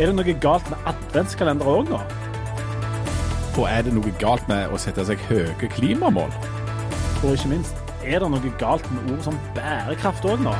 Er det noe galt med adventskalendere òg nå? Og er det noe galt med å sette seg høye klimamål? Og ikke minst, er det noe galt med ord som bærekraft òg nå?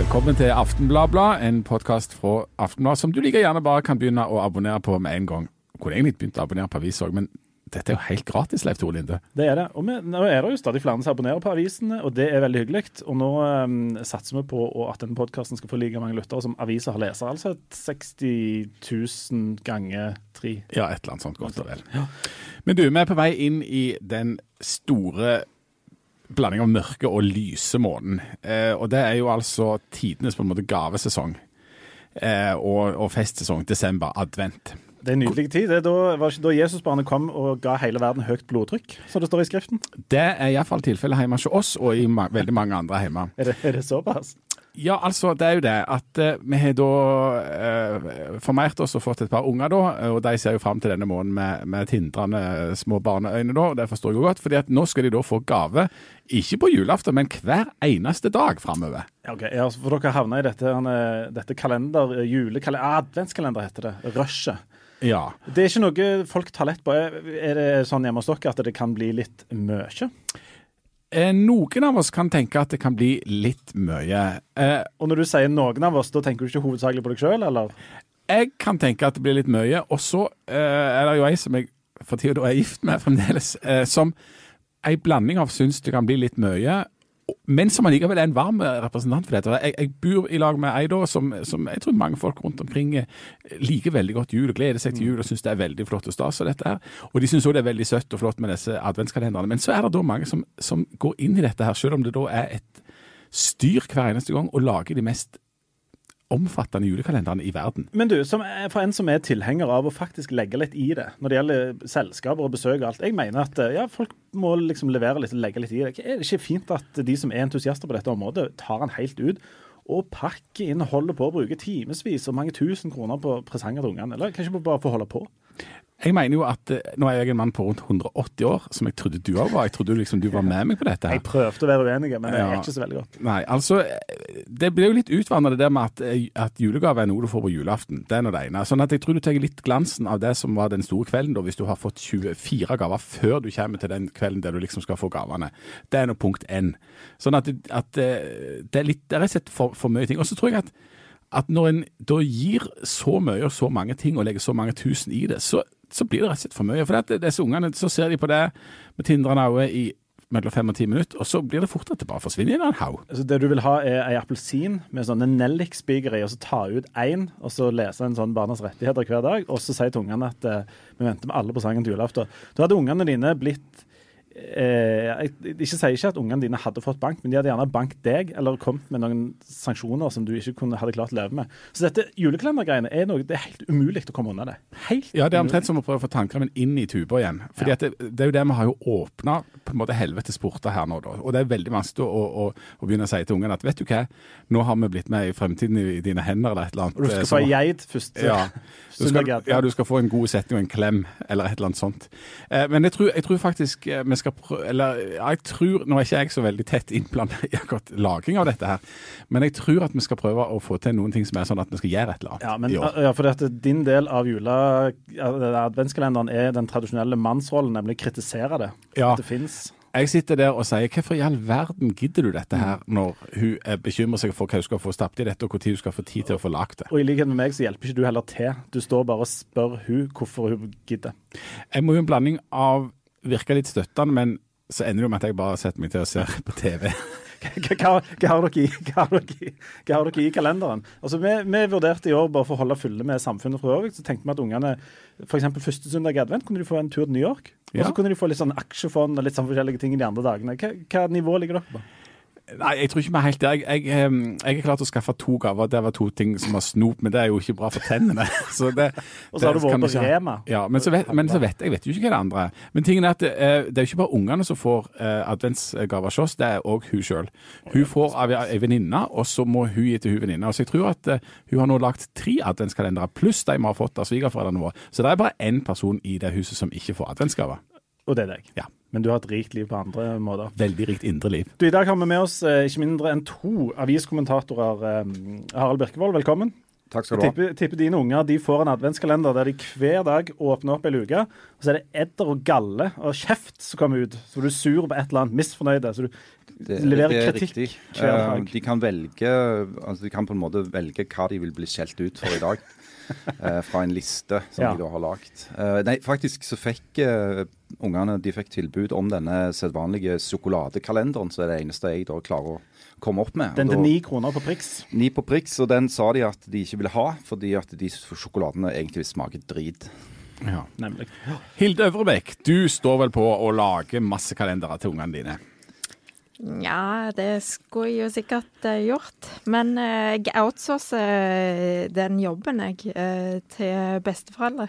Velkommen til Aftenbladblad, en podkast fra Aftenblad som du like gjerne bare kan begynne å abonnere på med en gang. Jeg kunne egentlig begynt å abonnere på avis òg, men dette er jo helt gratis, Leif Tore Linde. Det er det. Og vi, nå er det jo stadig flere som abonnerer på avisene, og det er veldig hyggelig. Og nå um, satser vi på at denne podkasten skal få like mange lyttere som aviser har lesere. Altså 60 000 ganger tre. Ja, et eller annet sånt godt og vel. Ja. Men du, vi er på vei inn i den store blanding av mørke og lyse månen. Eh, og det er jo altså tidenes på en måte gavesesong. Eh, og, og festsesong. Desember. Advent. Det er en nydelig tid. Det er da, da Jesusbarnet kom og ga hele verden høyt blodtrykk, som det står i Skriften? Det er iallfall tilfellet hjemme hos oss og i ma veldig mange andre hjemme. Er det, er det såpass? Ja, altså det er jo det at uh, vi har da uh, formert oss og fått et par unger, da. Og de ser jo fram til denne måneden med, med tindrende små barneøyne, da. Og det forstår jeg jo godt. fordi at nå skal de da få gave, ikke på julaften, men hver eneste dag framover. Okay, ja, For dere havna i dette, dette kalender, julekalender, adventskalender heter det. Rushet. Ja. Det er ikke noe folk tar lett på. Er det sånn hjemme hos dere at det kan bli litt mye? Eh, noen av oss kan tenke at det kan bli litt mye. Eh, og når du sier noen av oss, da tenker du ikke hovedsakelig på deg sjøl, eller? Jeg kan tenke at det blir litt mye. Og så eh, er det jo ei som jeg for tida er gift med fremdeles, som ei blanding av syns det kan bli litt mye, men som allikevel er en varm representant for dette. Jeg, jeg bor i lag med ei som, som, jeg tror mange folk rundt omkring eh, liker veldig godt jul og gleder seg til jul og syns det er veldig flott og stas. Og dette her. Og de syns òg det er veldig søtt og flott med disse adventskalenderne. Men så er det da mange som, som går inn i dette her, selv om det da er et styr hver eneste gang, og lager de mest omfattende julekalenderen i verden. Men du, for en som er tilhenger av å faktisk legge litt i det, når det gjelder selskaper og besøk og alt. Jeg mener at ja, folk må liksom levere litt og legge litt i det. Er det ikke fint at de som er entusiaster på dette området, tar den helt ut? Og pakker inn, holder på å bruke timevis og mange tusen kroner på presanger til ungene. Eller kanskje bare få holde på? Jeg mener jo at eh, Nå er jeg en mann på rundt 180 år, som jeg trodde du òg var. Jeg trodde liksom du var med meg på dette. her. Jeg prøvde å være uenig, men det er ikke så veldig godt. Nei, altså Det blir jo litt utvannet det der med at, eh, at julegave er noe du får på julaften. Det er nå det ene. Sånn at jeg tror du tar litt glansen av det som var den store kvelden, da, hvis du har fått 24 gaver før du kommer til den kvelden der du liksom skal få gavene. Det er nå punkt én. Sånn at, at, eh, det er litt Det er rett og slett for, for mye ting. Og så tror jeg at at når en da gir så mye og så mange ting og legger så mange tusen i det, så så blir det rett og slett for mye. For disse ungene så ser de på det med tindrende øyne i mellom fem og ti minutter, og så blir det fort at det bare forsvinner i en haug. Altså det du vil ha, er ei appelsin med sånne nellikspiker i, og så ta ut én, og så lese en sånn Barnas rettigheter hver dag, og så sier til ungene at uh, vi venter med alle på sangen til julaften. Da hadde ungene dine blitt eh, Jeg ikke sier ikke at ungene dine hadde fått bank, men de hadde gjerne bankt deg, eller kommet med noen sanksjoner som du ikke kunne, hadde klart å leve med. Så dette julekalendergreiene er noe, det er helt umulig å komme unna det. Helt ja, det er omtrent som å prøve å få tannkremen inn i tuba igjen. Fordi ja. det, det, er jo det vi har jo åpna helvetes porter her nå, da. Og det er veldig vanskelig å, å, å, begynne å si til ungene at vet du hva, nå har vi blitt med i fremtiden i, i dine hender eller et eller annet. Og du skal få ei geit først. Ja. Du skal, ja, du skal få en god setning og en klem eller et eller annet sånt. Eh, men jeg tror, jeg tror faktisk eh, vi skal prøve Eller jeg tror Nå er ikke jeg så veldig tett innblandet i akkurat laging av dette her, men jeg tror at vi skal prøve å få til noen ting som er sånn at vi skal gjøre et eller annet. Ja, men, ja for dette, din del av jula, adventskalenderen er den tradisjonelle mannsrollen, nemlig kritisere det. Ja. At det fins. Jeg sitter der og sier hvorfor i all verden gidder du dette her, når hun bekymrer seg for hva hun skal få stappet i dette, og når hun skal få tid til å få lagd det. Og i likhet med meg så hjelper ikke du heller til. Du står bare og spør hun hvorfor hun gidder. Jeg må jo en blanding av virke litt støttende, men så ender det jo med at jeg bare setter meg til å se på TV. Hva, hva, har i, hva, har i, hva har dere i kalenderen? Altså, vi, vi, vurderte i år, bare for å holde fulle med samfunnet for øvrig, så tenkte vi at ungene f.eks. første søndag i advent kunne de få en tur til New York. Og så kunne de få litt sånn aksjefond og litt sånn forskjellige ting de andre dagene. Hva, hva nivå ligger dere på? Nei, jeg tror ikke vi er helt der. Jeg, jeg, jeg er klar til å skaffe to gaver. Det var to ting som var snop, men det er jo ikke bra for tennene. Så det, og så har du vært på Rema. Ja, men så, vet, men så vet jeg vet jo ikke hva det andre er. Men tingen er at det, eh, det er jo ikke bare ungene som får uh, adventsgaver hos oss, det er òg hun sjøl. Hun får av ei venninne, og så må hun gi til hun venninna. Så jeg tror at uh, hun har nå lagt tre adventskalendere, pluss de vi har fått av svigerforeldrene våre. Så det er bare én person i det huset som ikke får adventsgaver. Og det er deg. Ja. Men du har et rikt liv på andre måter. Veldig rikt indre liv. Du, I dag har vi med oss eh, ikke mindre enn to aviskommentatorer. Eh, Harald Birkevold, velkommen. Takk skal du ha. tipper, tipper dine unger de får en adventskalender der de hver dag åpner opp ei luke, og så er det edder og galle og kjeft som kommer ut. Så du er sur på et eller annet, misfornøyde. Så du Det, leverer det er kritikk riktig. hver dag. dag. De kan velge altså de kan på en måte velge hva de vil bli skjelt ut for i dag. eh, fra en liste som Ja. de da har lagd. Eh, nei, faktisk så fikk eh, ungene de fikk tilbud om denne sedvanlige sjokoladekalenderen, så er det eneste jeg da klarer å komme opp med. Den til ni kroner på Prix. Ni på Prix, og den sa de at de ikke ville ha, fordi at de sjokoladene egentlig smaker drit. Ja. Nemlig. Hilde Øvrebekk, du står vel på å lage masse kalendere til ungene dine. Ja, det skulle jeg jo sikkert eh, gjort. Men eh, jeg outsourcer eh, den jobben jeg eh, til besteforeldre.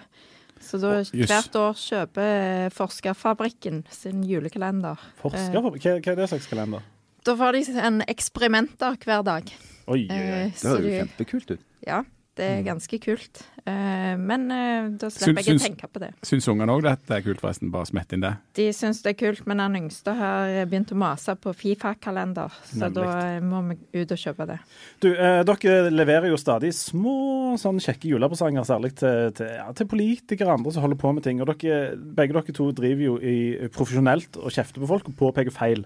Så da oh, hvert år kjøper Forskerfabrikken sin julekalender. Forskerfabrikken? hva, hva er det slags kalender? Da får de en eksperimenter hver dag. Oi, oi, oi. Det høres jo kjempekult ut. Ja, det er ganske kult. Eh, men eh, da Syns- slipper jeg syns- å tenke på det. Syns ungene òg dette er kult, forresten? Bare smett inn det. De syns det er kult, men den yngste har begynt å mase på Fifa-kalender. Så Nemlig. da eh, må vi ut og kjøpe det. Du, eh, dere leverer jo stadig små sånn kjekke julepresanger, særlig til, til, ja, til politikere og andre som holder på med ting. Og dere, begge dere to driver jo i, profesjonelt og kjefter på folk og påpeker feil.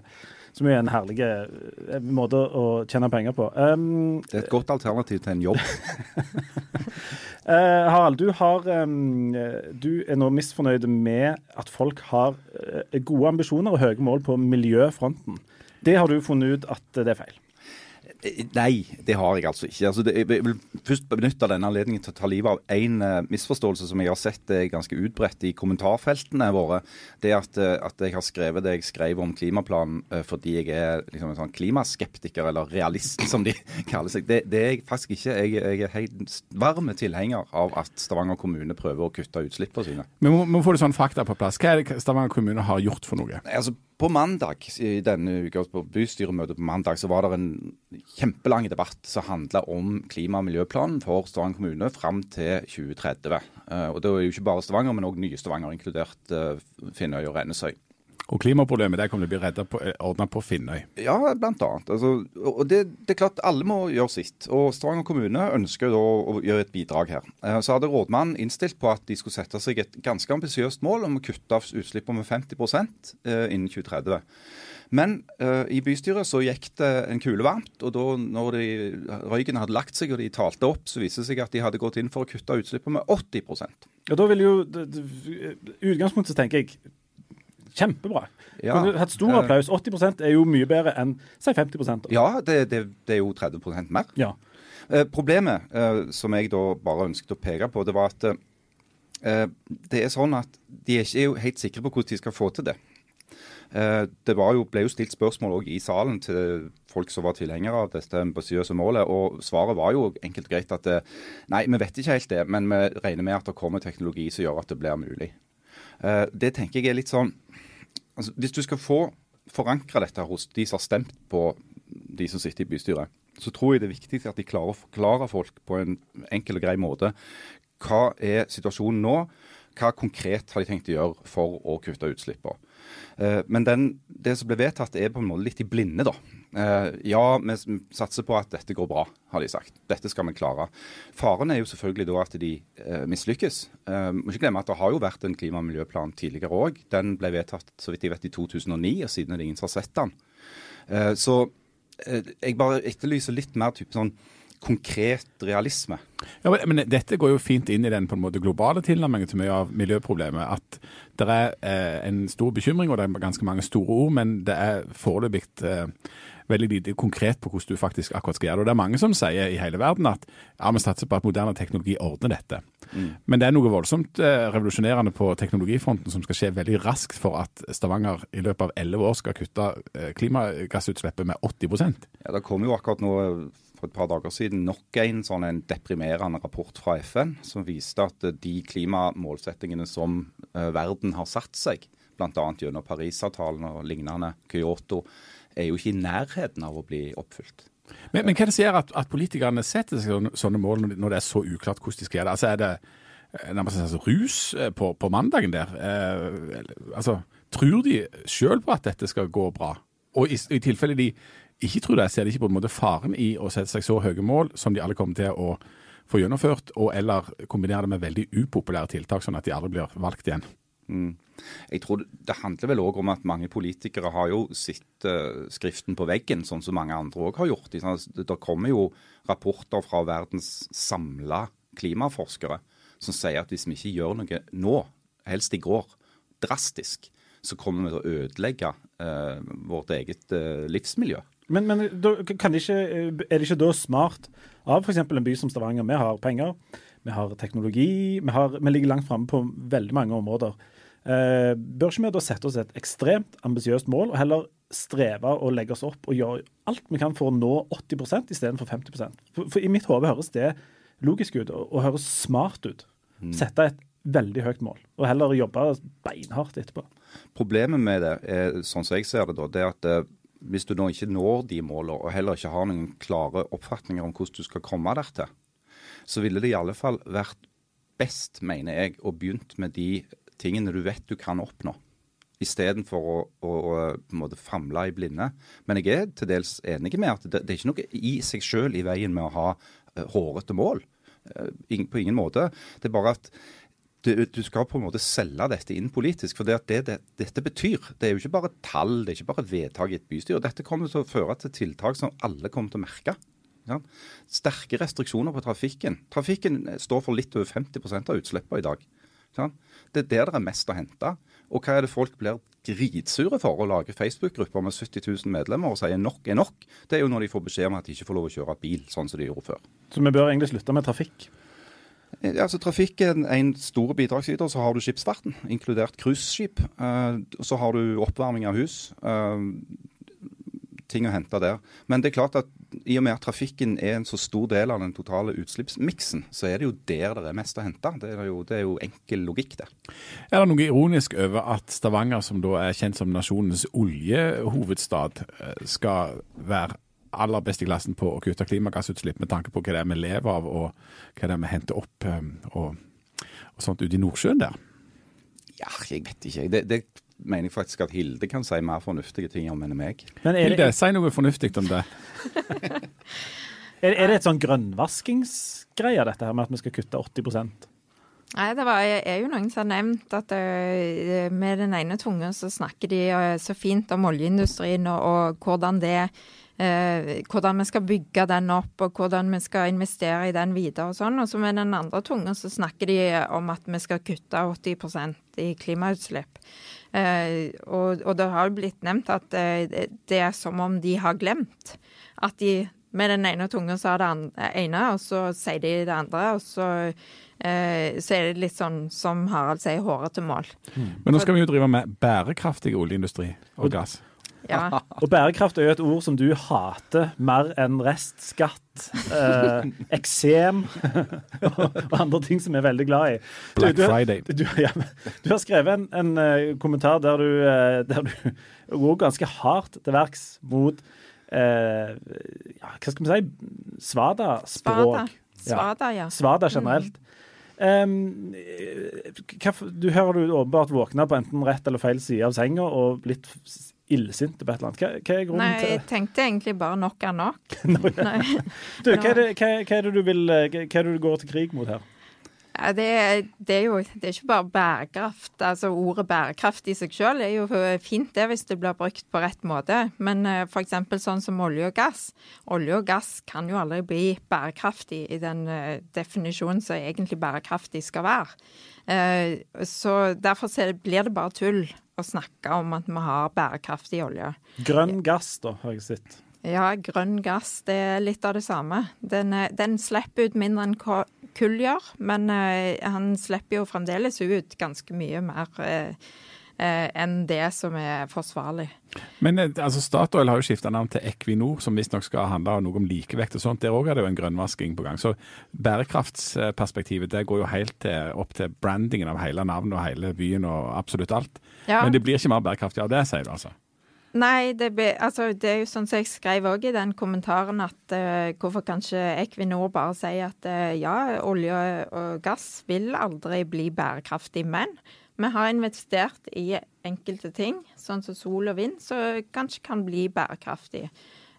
Som er en herlig eh, måte å tjene penger på. Um, Det er et godt alternativ til en jobb. uh, Harald, du, har, um, du er nå misfornøyd med at folk har eh, gode ambisjoner og høye mål på miljøfronten. Det har du funnet ut at det er feil. Eh, Nei, det har jeg altså ikke. Altså, det, jeg vil først benytte denne anledningen til å ta livet av én misforståelse som jeg har sett er ganske utbredt i kommentarfeltene våre. Det at, eh, at jeg har skrevet det jeg skrev om klimaplanen uh, fordi jeg er liksom en sånn klimaskeptiker, eller realist som de kaller seg. Det, det er jeg faktisk ikke. Jeg, jeg er helt varm tilhenger av at Stavanger kommune prøver å kutte utslippene sine. Men må, må få litt sånn fakta på plass. Hva er det Stavanger kommune har gjort for noe? Altså På mandag i denne uka, på bystyremøtet på mandag, så var det en kjempelang debatt som handla om klima- og miljøplanen for Stavanger kommune fram til 2030. Eh, og Det er jo ikke bare Stavanger, men òg nye Stavanger, inkludert uh, Finnøy og Rennesøy. Og klimaproblemet der kommer til å bli redda på, ordna på Finnøy. Ja, blant annet. Altså, og det, det er klart Alle må gjøre sitt. Og Stavanger kommune ønsker da å gjøre et bidrag her. Eh, Så hadde rådmannen innstilt på at de skulle sette seg et ganske ambisiøst mål om å kutte av utslippene med 50 eh, innen 2030. Men uh, i bystyret så gikk det en kule varmt, og da når de, røyken hadde lagt seg og de talte opp, så viste det seg at de hadde gått inn for å kutte utslippene med 80 Ja, da vil jo utgangspunktet tenker jeg kjempebra. Ja, Kunne hatt stor eh, applaus. 80% er jo mye bedre enn si 50 da. Ja, det, det, det er jo 30 mer. Ja. Eh, problemet eh, som jeg da bare ønsket å peke på, det var at eh, det er sånn at de er ikke helt sikre på hvordan de skal få til det. Eh, det var jo, ble jo stilt spørsmål også i salen til folk som var tilhengere av dette ambisiøse målet, og svaret var jo enkelt og greit at det, nei, vi vet ikke helt det, men vi regner med at det kommer teknologi som gjør at det blir mulig. Eh, det tenker jeg er litt sånn altså, Hvis du skal få forankra dette hos de som har stemt på de som sitter i bystyret, så tror jeg det er viktig at de klarer å forklare folk på en enkel og grei måte hva er situasjonen nå, hva konkret har de tenkt å gjøre for å kutte utslippene. Eh, Men den, det som ble vedtatt er på en måte litt i blinde, da. Eh, Ja, vi satser på at dette går bra, har de sagt. Dette skal vi klare. Faren er jo selvfølgelig da at de eh, mislykkes. Må ikke glemme at det har jo vært en klima- og miljøplan tidligere òg. Den ble vedtatt så vidt jeg vet i 2009, og siden er det ingen som har sett den. Så jeg bare etterlyser litt mer type sånn konkret realisme. Ja, men, men dette går jo fint inn i den på en måte globale tilnærmingen til mye av miljøproblemet. At det er eh, en stor bekymring, og det er ganske mange store ord, men det er foreløpig eh, veldig lite konkret på hvordan du faktisk akkurat skal gjøre det. Og det er mange som sier i hele verden at ja, vi satser på at moderne teknologi ordner dette. Men det er noe voldsomt eh, revolusjonerende på teknologifronten som skal skje veldig raskt for at Stavanger i løpet av elleve år skal kutte eh, klimagassutslippet med 80% Ja, Det kommer jo akkurat nå for et par dager siden nok en sånn en deprimerende rapport fra FN som viste at eh, de klimamålsettingene som eh, verden har satt seg, bl.a. gjennom Parisavtalen og lignende, Kyoto, er jo ikke i nærheten av å bli oppfylt. Men, men hva er det som gjør at, at politikerne setter seg sånne, mål når, det er så uklart hvordan de skal gjøre det? Altså Er det eh, nærmest altså, rus på, på mandagen der? Eh, altså, tror de sjøl på at dette skal gå bra? Og i, i tilfelle de ikke tror det, ser de ikke på en måte faren i å sette seg så høye mål som de alle kommer til å få gjennomført, og eller kombinere det med veldig upopulære tiltak, sånn at de aldri blir valgt igjen. Mm. Jeg tror Det handler vel òg om at mange politikere har jo sett uh, skriften på veggen, sånn som mange andre òg har gjort. Det kommer jo rapporter fra verdens samla klimaforskere som sier at hvis vi ikke gjør noe nå, helst i går, drastisk, så kommer vi til å ødelegge uh, vårt eget uh, livsmiljø. Men, men da, det ikke, er det ikke da smart av f.eks. en by som Stavanger? Vi har penger, vi har teknologi, vi, har, vi ligger langt framme på veldig mange områder. Eh, bør ikke vi da sette oss et ekstremt ambisiøst mål, og heller streve og legge oss opp og gjøre alt vi kan for å nå 80% istedenfor 50 for, for i mitt hode høres det logisk ut og, og høres smart ut. Mm. Sette et veldig høyt mål, og heller jobbe beinhardt etterpå. Problemet med det, er, sånn som jeg ser det, da, det er at eh, hvis du nå ikke når de målene, og heller ikke har noen klare oppfatninger om hvordan du skal komme der til, så ville det i alle fall vært best, mener jeg, å begynt med de tingene du vet du kan oppnå. Istedenfor å, å, å på en måte famle i blinde. Men jeg er til dels enig med at det, det er ikke noe i seg selv i veien med å ha uh, hårete mål. Uh, på ingen måte. Det er bare at du, du, skal på en måte selge dette inn politisk. For det det, det, dette betyr, det er jo ikke bare tall, det er ikke bare vedtak i et bystyre. Dette kommer til å føre til tiltak som alle kommer til å merke. Ja. Sterke restriksjoner på trafikken. Trafikken står for litt over 50% av utslippene i dag. Ja. Det er der det er mest å hente. Og hva er det folk blir dritsure for å lage Facebook-grupper med 70 000 medlemmer og sier nok er nok? Det er jo når de får beskjed om at de ikke får lov å kjøre bil, sånn som de gjorde før. Så vi bør egentlig slutte med trafikk? Altså Trafikken er en stor bidragsyter. Så har du skipsfarten, inkludert cruiseskip. Uh, så har du oppvarming av hus. Uh, ting å hente der. Men det er klart at i og med at trafikken er en så stor del av den totale utslippsmiksen, så er det jo der det er mest å hente. Det er jo, det er jo enkel logikk, det. Er det noe ironisk over at Stavanger, som da er kjent som nasjonens oljehovedstad, eh, skal være aller best i klassen på å kutte klimagassutslipp, med tanke på hva det er vi lever av, og hva det er vi henter opp um, og, og, sånt ute i Nordsjøen der? Ja, jeg vet ikke. Det, det, mener jeg faktisk at Hilde kan si mer fornuftige ting om enn meg. Men Hilde, si noe fornuftig om det. er, er, det et sånn grønnvaskingsgreie, dette her med at vi skal kutte 80% Nei, Det var, er jo noen som har nevnt at ø, med den ene tunga så snakker de ø, så fint om oljeindustrien og, og hvordan det hvordan vi skal bygge den opp, og hvordan vi skal investere i den videre og sånn. Og så med den andre tunga så snakker de om at vi skal kutte 80% i klimautslipp. Eh, og, og, det har blitt nevnt at eh, det er som om de har glemt at de med den ene tunga sa det ene, og så sier de det andre. og så eh, så er det litt sånn som Harald sier, håret til mål. Mm. Men nå skal vi jo drive med bærekraftig oljeindustri og gass. Ja. Og bærekraft er jo et ord som du hater mer enn restskatt, eh, eksem og andre ting som vi er veldig glad i. Black du, Friday. Du, ja, du, har skrevet en, en uh, kommentar der du, uh, der du går ganske hardt til verks mot uh, ja, hva skal vi si svada-språk. Svada, ja. Svada generelt. Um, hva, du hører du åpenbart våkna på enten rett eller feil side av senga og blitt illsinte på et eller annet. Hva, hva er grunnen Nei, til Nei, jeg tenkte egentlig bare nok er nok. no, ja. du, hva, er det, hva, hva, er det, du vil, hva er det du går til krig mot her? Ja, det, det, er jo det er ikke bare bærekraft. altså Ordet bærekraft i seg selv er jo fint det hvis det blir brukt på rett måte. Men uh, f.eks. sånn som olje og gass. Olje og gass kan jo aldri bli bærekraftig i den uh, definisjonen som egentlig bærekraftig skal være. Uh, så derfor blir det bare tull å snakke om at vi har bærekraftig olje. Grønn gass, da, har jeg sett. Ja, grønn gass det er litt av det samme. Den, den slipper ut mindre enn kull gjør, men uh, han slipper jo fremdeles ut ganske mye mer uh, uh, enn det som er forsvarlig. Men altså, Statoil har jo skifta navn til Equinor, som visstnok skal handle noe om likevekt og sånt. Der òg er det jo en grønnvasking på gang. Så bærekraftsperspektivet det går jo helt til, opp til brandingen av hele navnet og hele byen og absolutt alt. Ja. Men det blir ikke mer bærekraftig av det, sier du altså? Nei, det, be, altså, det, er jo sånn som jeg skrev òg i den kommentaren, at uh, hvorfor kanskje Equinor bare si at uh, ja, olje og gass vil aldri bli bærekraftig, men vi har investert i enkelte ting, sånn som sol og vind, som kanskje kan bli bærekraftig.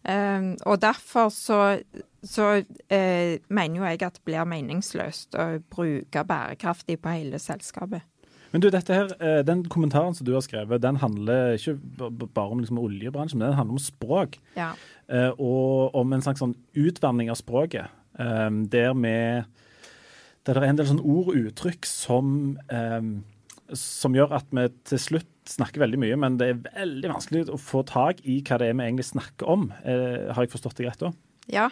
Um, og derfor så, så uh, mener jo jeg at det blir meningsløst å bruke bærekraftig på hele selskapet. Men du, dette her, eh, Den kommentaren som du har skrevet, den handler ikke bare om liksom oljebransjen, men den handler om språk. Ja. Uh, og om en slags sånn utvanning av språket. Um, der vi Der det er en del sånn ord og uttrykk som som gjør at vi til slutt snakker veldig mye, men det er veldig vanskelig å få tak i hva det er vi egentlig snakker om. Eh, har jeg forstått det greit da? Ja,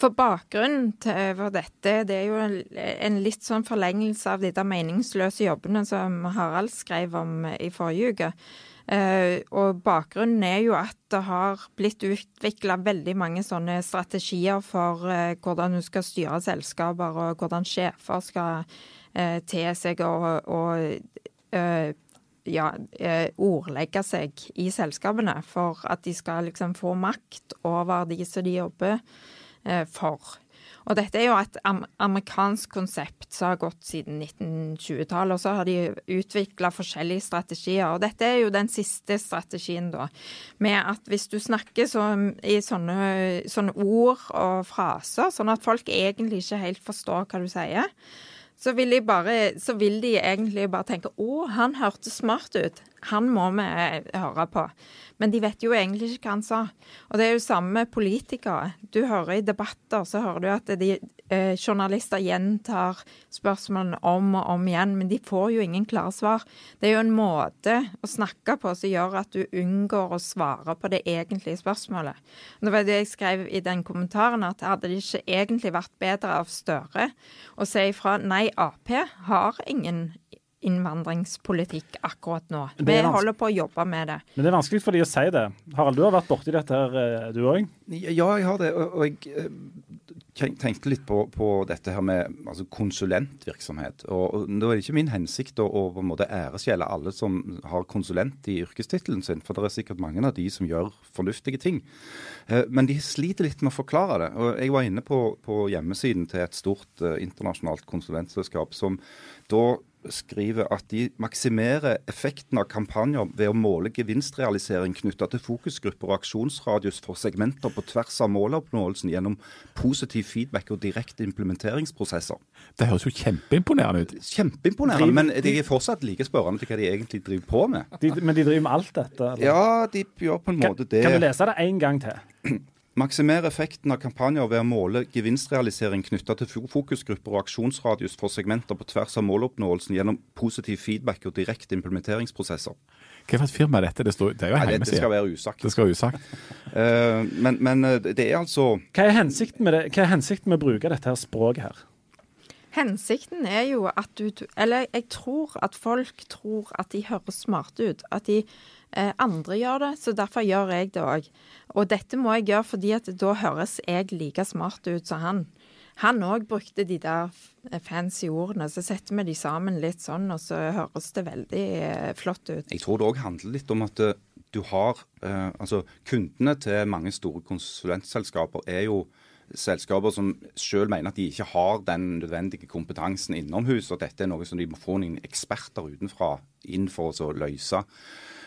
for bakgrunnen for dette det er jo en, litt sånn forlengelse av de der meningsløse jobbene som Harald skrev om i forrige uke. Uh, og bakgrunnen er jo at det har blitt utvikla veldig mange sånne strategier for uh, hvordan du skal styre selskaper, og hvordan sjefer skal te seg og, og ja, uh, ordlegge seg i selskapene for at de skal liksom få makt over de som de jobber uh, for. Og dette er jo et amerikansk konsept som har gått siden 1920-tallet. Og så har de utvikla forskjellige strategier. Og dette er jo den siste strategien, da. Med at hvis du snakker så, i sånne, sånne ord og fraser, sånn at folk egentlig ikke helt forstår hva du sier, så vil, de bare, så vil de egentlig bare tenke å, han hørtes smart ut. Han må vi høre på. Men de vet jo egentlig ikke hva han sa. Og det er jo samme med politikere. Du hører i debatter, så hører du at de, eh, journalister gjentar spørsmålene om og om igjen, men de får jo ingen klare svar. Det er jo en måte å snakke på som gjør at du unngår å svare på det egentlige spørsmålet. Og det var det jeg skrev i den kommentaren, at hadde det ikke egentlig vært bedre av Støre å si ifra nei, Ap har ingen innvandringspolitikk akkurat nå. Vi holder på å jobbe med det. Men det er vanskelig for de å si det. Harald, du har vært borti dette her, eh, du òg? Ja, jeg har det. Og, jeg eh, tenkte litt på, på dette her med altså konsulentvirksomhet. Og, og Det er ikke min hensikt å, å på en måte æresgjelde alle som har konsulent i yrkestittelen sin, for det er sikkert mange av de som gjør fornuftige ting. Eh, men de sliter litt med å forklare det. Og Jeg var inne på, på hjemmesiden til et stort internasjonalt konsulentselskap som da skriver at de maksimerer effekten av kampanjer ved å måle gevinstrealisering knytta til fokusgrupper og aksjonsradius for segmenter på tvers av måloppnåelsen gjennom positiv feedback og direkte implementeringsprosesser. Det høres jo kjempeimponerende ut. Kjempeimponerende, men de er fortsatt like spørrende til hva de egentlig driver på med. De, men de driver med alt dette? Eller? Ja, de gjør på en måte det. Kan vi lese det en gang til? Maksimere effekten av kampanjer ved å måle gevinstrealisering knytta til fokusgrupper og aksjonsradius for segmenter på tvers av måloppnåelsen gjennom positiv feedback og direkte implementeringsprosesser. Hva slags firma er dette? Det, står, det er jo en hjemmeside. Det skal være usagt. Det skal være usagt. uh, men, men, eh, det er altså Hva er hensikten med, det? Hva er hensikten med å bruke dette her språket her? Hensikten er jo at du Eller jeg tror at folk tror at de høres smarte ut. At de eh, andre gjør det, så derfor gjør jeg det òg. Og dette må jeg gjøre fordi at da høres jeg like smart ut som han. Han òg brukte de der fancy ordene. Så setter vi de sammen litt sånn, og så høres det veldig eh, flott ut. Jeg tror det òg handler litt om at du har eh, Altså, kundene til mange store konsulentselskaper er jo selskaper som selv mener at de ikke har den nødvendige kompetansen innomhus, og dette er noe som de må få noen eksperter utenfra inn for å løse.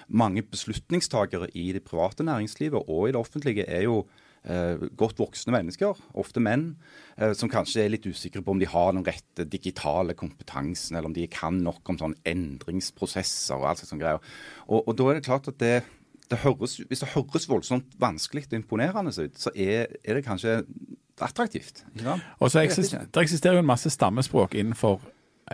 Mange beslutningstagere i det private næringslivet og i det offentlige er jo eh, godt voksne mennesker, ofte menn, eh, som kanskje er litt usikre på om de har den rette digitale kompetansen, eller om de kan nok om sånne endringsprosesser og alt sånt greier. Og, og da er det klart at det det høres, hvis det høres voldsomt vanskelig og imponerende ut, så er, er det kanskje attraktivt. Og så eksister, Det eksisterer jo en masse stammespråk innenfor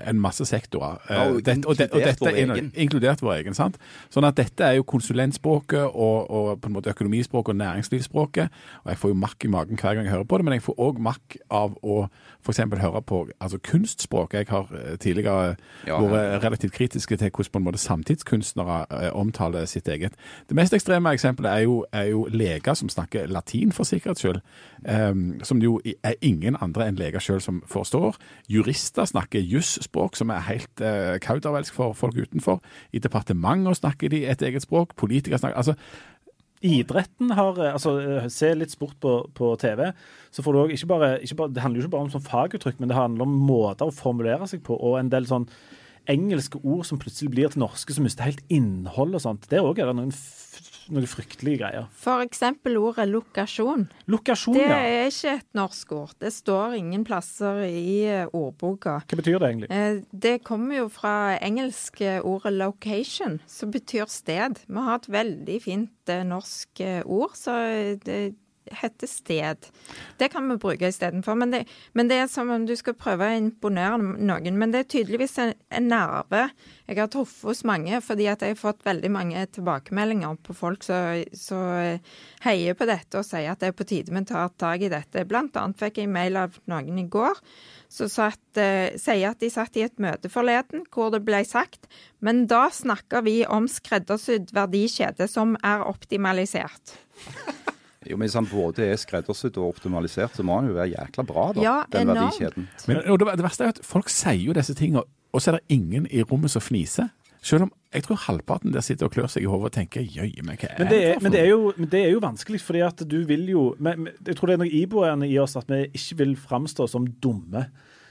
en masse sektorer. Ja, og, det, og, det, og, dette vår egen. inkludert vår egen. sant? Sånn at dette er jo konsulentspråket og, og på en måte økonomispråket og næringslivsspråket. Og jeg får jo makk i magen hver gang jeg hører på det, men jeg får òg makk av å f.eks. høre på altså kunstspråk. Jeg har eh, tidligere ja, vært relativt kritiske til hvordan på en måte samtidskunstnere eh, omtaler sitt eget. Det mest ekstreme eksempelet er jo, er jo leger som snakker latin for sikkerhets skyld. Um, som jo er ingen andre enn leger sjøl som forstår. Jurister snakker jusspråk som er helt uh, kaudervelsk for folk utenfor. I departementer snakker de et eget språk. Politikere snakker altså Idretten har eh, altså eh, Se litt sport på, på TV. så får du også, ikke bare, ikke bare, Det handler jo ikke bare om sånn faguttrykk, men det handler om måter å formulere seg på, og en del sånn engelske ord som plutselig blir til norske, som mister helt innhold og sånt. Det òg er det noen, noen fryktelige greier. For eksempel ordet lokasjon. Lokasjon, Det ja. er ikke et norsk ord. Det står ingen plasser i eh, ordboka. Hva betyr det egentlig? Eh, Det kommer jo fra engelske ordet 'location', som betyr sted. Vi har et veldig fint eh, norsk eh, ord, så det heter sted. Det kan vi bruke istedenfor. Men, det- men det er som om du skal prøve å imponere noen. Men det er tydeligvis en, en nerve jeg har truffet hos mange, fordi at jeg har fått veldig mange tilbakemeldinger på folk som heier på dette og sier at det er på tide vi tar tak i dette. Blant annet fikk jeg mail av noen i går som eh, sier at de satt i et møte forleden hvor det ble sagt men da snakker vi om skreddersydd verdikjede som er optimalisert. Jo, men Hvis han både er skreddersydd og optimalisert, så må han jo være jækla bra, da. Ja, den enormt. verdikjeden. Men, og det, det verste er at folk sier jo disse tingene, og så er det ingen i rommet som fniser. Selv om jeg tror halvparten der sitter og klør seg i hodet og tenker jøye meg, hva er Men det, er, for men, det er jo, det er jo vanskelig, fordi at du vil jo men, men Jeg tror det er noe iboende i oss at vi ikke vil framstå som dumme.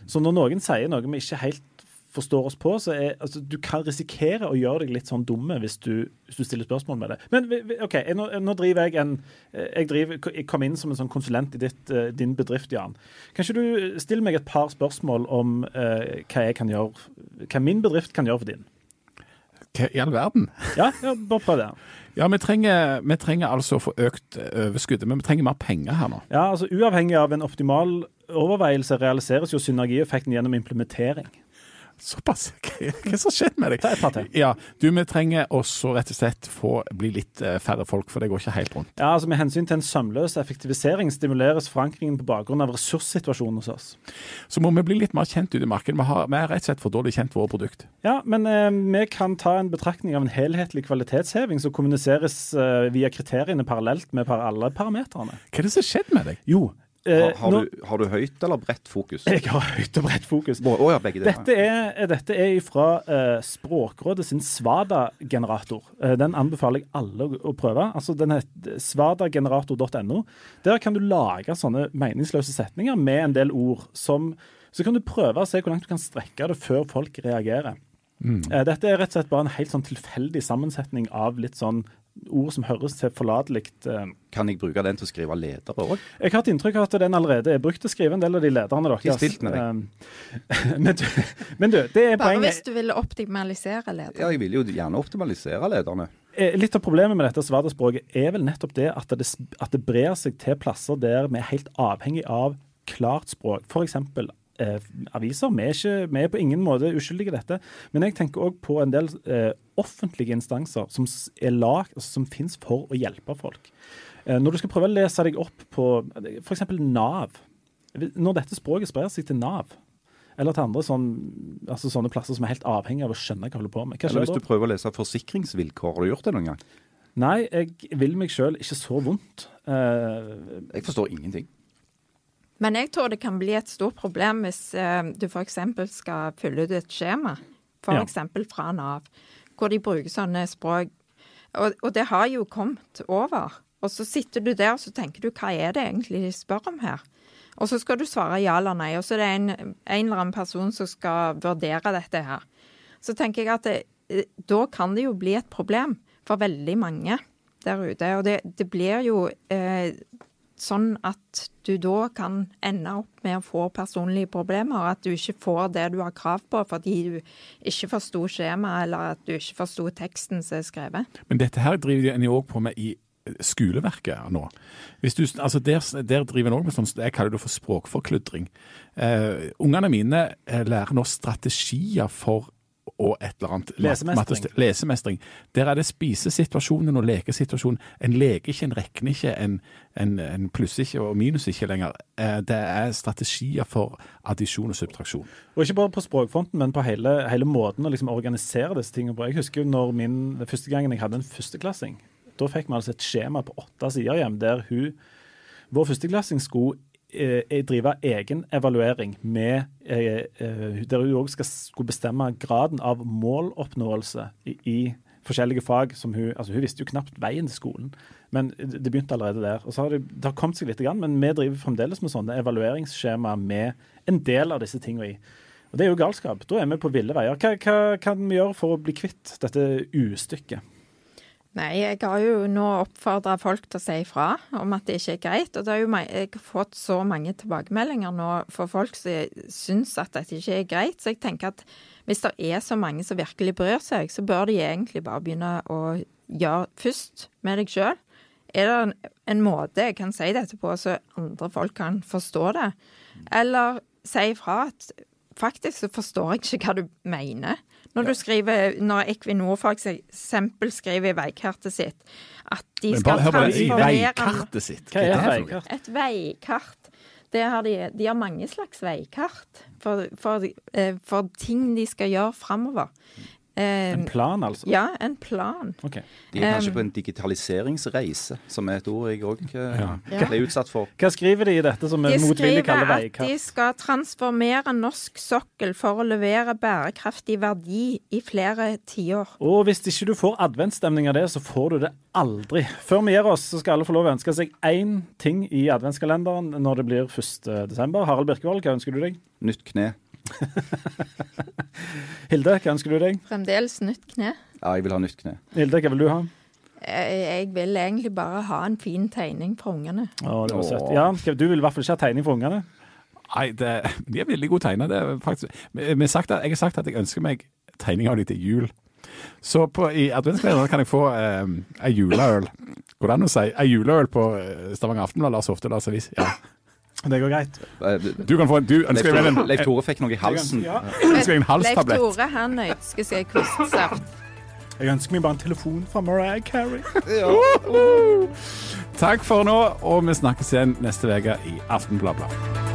Så når noen sier noe vi ikke helt forstår oss på, så er altså, du kan risikere å gjøre deg litt sånn dumme hvis du, hvis du stiller spørsmål med det. Men OK, jeg, nå, nå driver jeg en Jeg, driver, jeg kom inn som en sånn konsulent i ditt, eh, din bedrift, Jan. Kan ikke du stille meg et par spørsmål om eh, hva jeg kan gjøre Hva min bedrift kan gjøre for din? Hva i all verden? Ja, ja bare prøv det. Ja, vi trenger, vi trenger altså å få økt eh, overskuddet, men vi trenger mer penger her nå. Ja, altså Uavhengig av en optimal overveielse realiseres jo synergieffekten gjennom implementering. Såpass? Hva er det som har skjedd med deg? Ta et par til. Ja, du, vi trenger også rett og slett få bli litt eh, færre folk, for det går ikke helt rundt. Ja, altså Med hensyn til en sømløs effektivisering stimuleres forankringen på bakgrunn av ressurssituasjonen hos oss. Så må vi bli litt mer kjent ute i markedet. Vi, har, vi er rett og slett for dårlig kjent våre produkt. Ja, men eh, vi kan ta en betraktning av en helhetlig kvalitetsheving som kommuniseres eh, via kriteriene parallelt med alle parametrene. Hva er det som har skjedd med deg? Jo, Har, har, nå- du, har du høyt eller bredt fokus? Jeg har høyt og bredt fokus. Å ja, begge. Dette er, dette er fra eh, Språkrådet sin Svada-generator. Eh, den anbefaler jeg alle å, å prøve. Altså, den heter svadagenerator.no. Der kan du lage sånne meningsløse setninger med en del ord. Som, så kan du prøve å se hvor langt du kan strekke det før folk reagerer. Eh, dette er rett og slett bare en helt sånn tilfeldig sammensetning av litt sånn ord som høres tilforlatelig eh, Kan jeg bruke den til å skrive ledere òg? jeg har hatt inntrykk av at den allerede er brukt til å skrive en del av de lederne deres. Ikke stilt med deg. Um, men, du, men du, det er Bare hvis du vil optimalisere lederne. Ja, jeg vil jo gjerne optimalisere lederne. Eh, Litt av problemet med dette svada-språket er vel nettopp det at det, at det brer seg til plasser der vi er helt avhengig av klart språk. F.eks. Eh, aviser. Vi er, ikke, vi er på ingen måte uskyldige i dette. Men jeg tenker òg på en del eh, offentlige instanser som, er lag, altså, som finnes for å hjelpe folk. Eh, når du skal prøve å lese deg opp på f.eks. Nav. Når dette språket sprer seg til Nav, eller til andre sånn, altså sånne plasser som er helt avhengig av å skjønne hva jeg holder på med, Eller hvis du prøver å lese forsikringsvilkår. Har du gjort det noen gang? Nei, jeg vil meg sjøl ikke så vondt. Uh, Jeg forstår ingenting. Men jeg tror det kan bli et stort problem hvis eh, du f.eks. skal fylle ut et skjema, Ja. f.eks. fra Nav, hvor de bruker sånne språk. Og, og det har jo kommet over. Og så sitter du der og så tenker du, hva er det egentlig de spør om her? Og så skal du svare ja eller nei, og så er det en, en eller annen person som skal vurdere dette her. Så tenker jeg at det, eh, da kan det jo bli et problem for veldig mange der ute. Og det, det blir jo eh, sånn at du da kan ende opp med å få personlige problemer. At du ikke får det du har krav på fordi du ikke forsto skjemaet, eller at du ikke forsto teksten som er skrevet. Men dette her driver en jo òg på med i skoleverket nå. Du, altså der, der driver en òg med sånn jeg kaller det for språkforkludring. Eh, ungene mine eh, lærer nå strategier for og et eller annet Lesemestring. lesemestring. Der er det spisesituasjonen og lekesituasjonen. En leker ikke, en regner ikke, en, en, en plusser ikke og minus ikke lenger. Eh, det er strategier for addisjon og subtraksjon. Og ikke bare på språkfronten, men på hele, hele måten å liksom organisere disse tingene på. Jeg husker jo når min, første gangen jeg hadde en førsteklassing. Da fikk vi altså et skjema på åtte sider hjem der hun, vår førsteklassing skulle drive egen evaluering med eh, eh, Der hun òg skulle bestemme graden av måloppnåelse i, i forskjellige fag. som Hun altså hun visste jo knapt veien til skolen, men det begynte allerede der. Og så har det, det har kommet seg litt, grann, men vi driver fremdeles med sånne evalueringsskjema med en del av disse tingene i. Og Det er jo galskap. Da er vi på ville veier. Hva, hva kan vi gjøre for å bli kvitt dette ustykket? Nei, jeg har jo nå oppfordra folk til å si ifra om at det ikke er greit. Og det er jo, jeg har fått så mange tilbakemeldinger nå for folk som syns at dette ikke er greit. Så jeg tenker at hvis det er så mange som virkelig bryr seg, så bør de egentlig bare begynne å gjøre først med deg sjøl. Er det en, en måte jeg kan si dette på så andre folk kan forstå det? Eller si ifra at faktisk så forstår jeg ikke hva du mener. Når du skriver, når Equinor for eksempel skriver i veikartet sitt at de skal på i transformere veikartet sitt. Hva er et det for noe? veikart? et veikart. Det har de, de har mange slags veikart for, for, eh, for ting de skal gjøre framover. Eh, En plan, altså? ja, en plan. Okay. De er kanskje Um, på en digitaliseringsreise, som er et ord jeg òg Ja. ble utsatt for. Hva skriver de i dette som vi De motvillig skriver at de skal transformere norsk sokkel for å levere bærekraftig verdi i flere tiår. Og hvis ikke du får adventsstemning av det, så får du det aldri. Før vi gir oss, så skal alle få lov å ønske seg én ting i adventskalenderen når det blir 1. desember. Harald Birkevold, hva ønsker du deg? Nytt kne. Hilde, hva ønsker du deg? Fremdeles nytt kne. Ja, jeg vil ha nytt kne. Hilde, hva vil du ha? Jeg, vil egentlig bare ha en fin tegning for ungene. Å, det var søtt. Ja, du vil i hvert fall ikke ha tegning for ungene? Nei, det, de er veldig gode tegner. Det er faktisk, vi, vi har sagt at, jeg har sagt at jeg ønsker meg tegning av dem til jul. Så på, i adventskalenderen kan jeg få eh, ei juleøl. Går det an å si ei juleøl på eh, Stavanger Aftenblad, Lars Oftedals Avis? Ja. Det går greit. Eh, Du kan få en, du ønsker deg en, Leif Tore fikk noe i halsen. Ja. ønsker en Leif halstablett. Tore han ønsker seg kostsaft. Jeg ønsker meg bare en telefon fra Mariah Carey. Takk for nå, og vi snakkes igjen neste uke i Aftenbladet.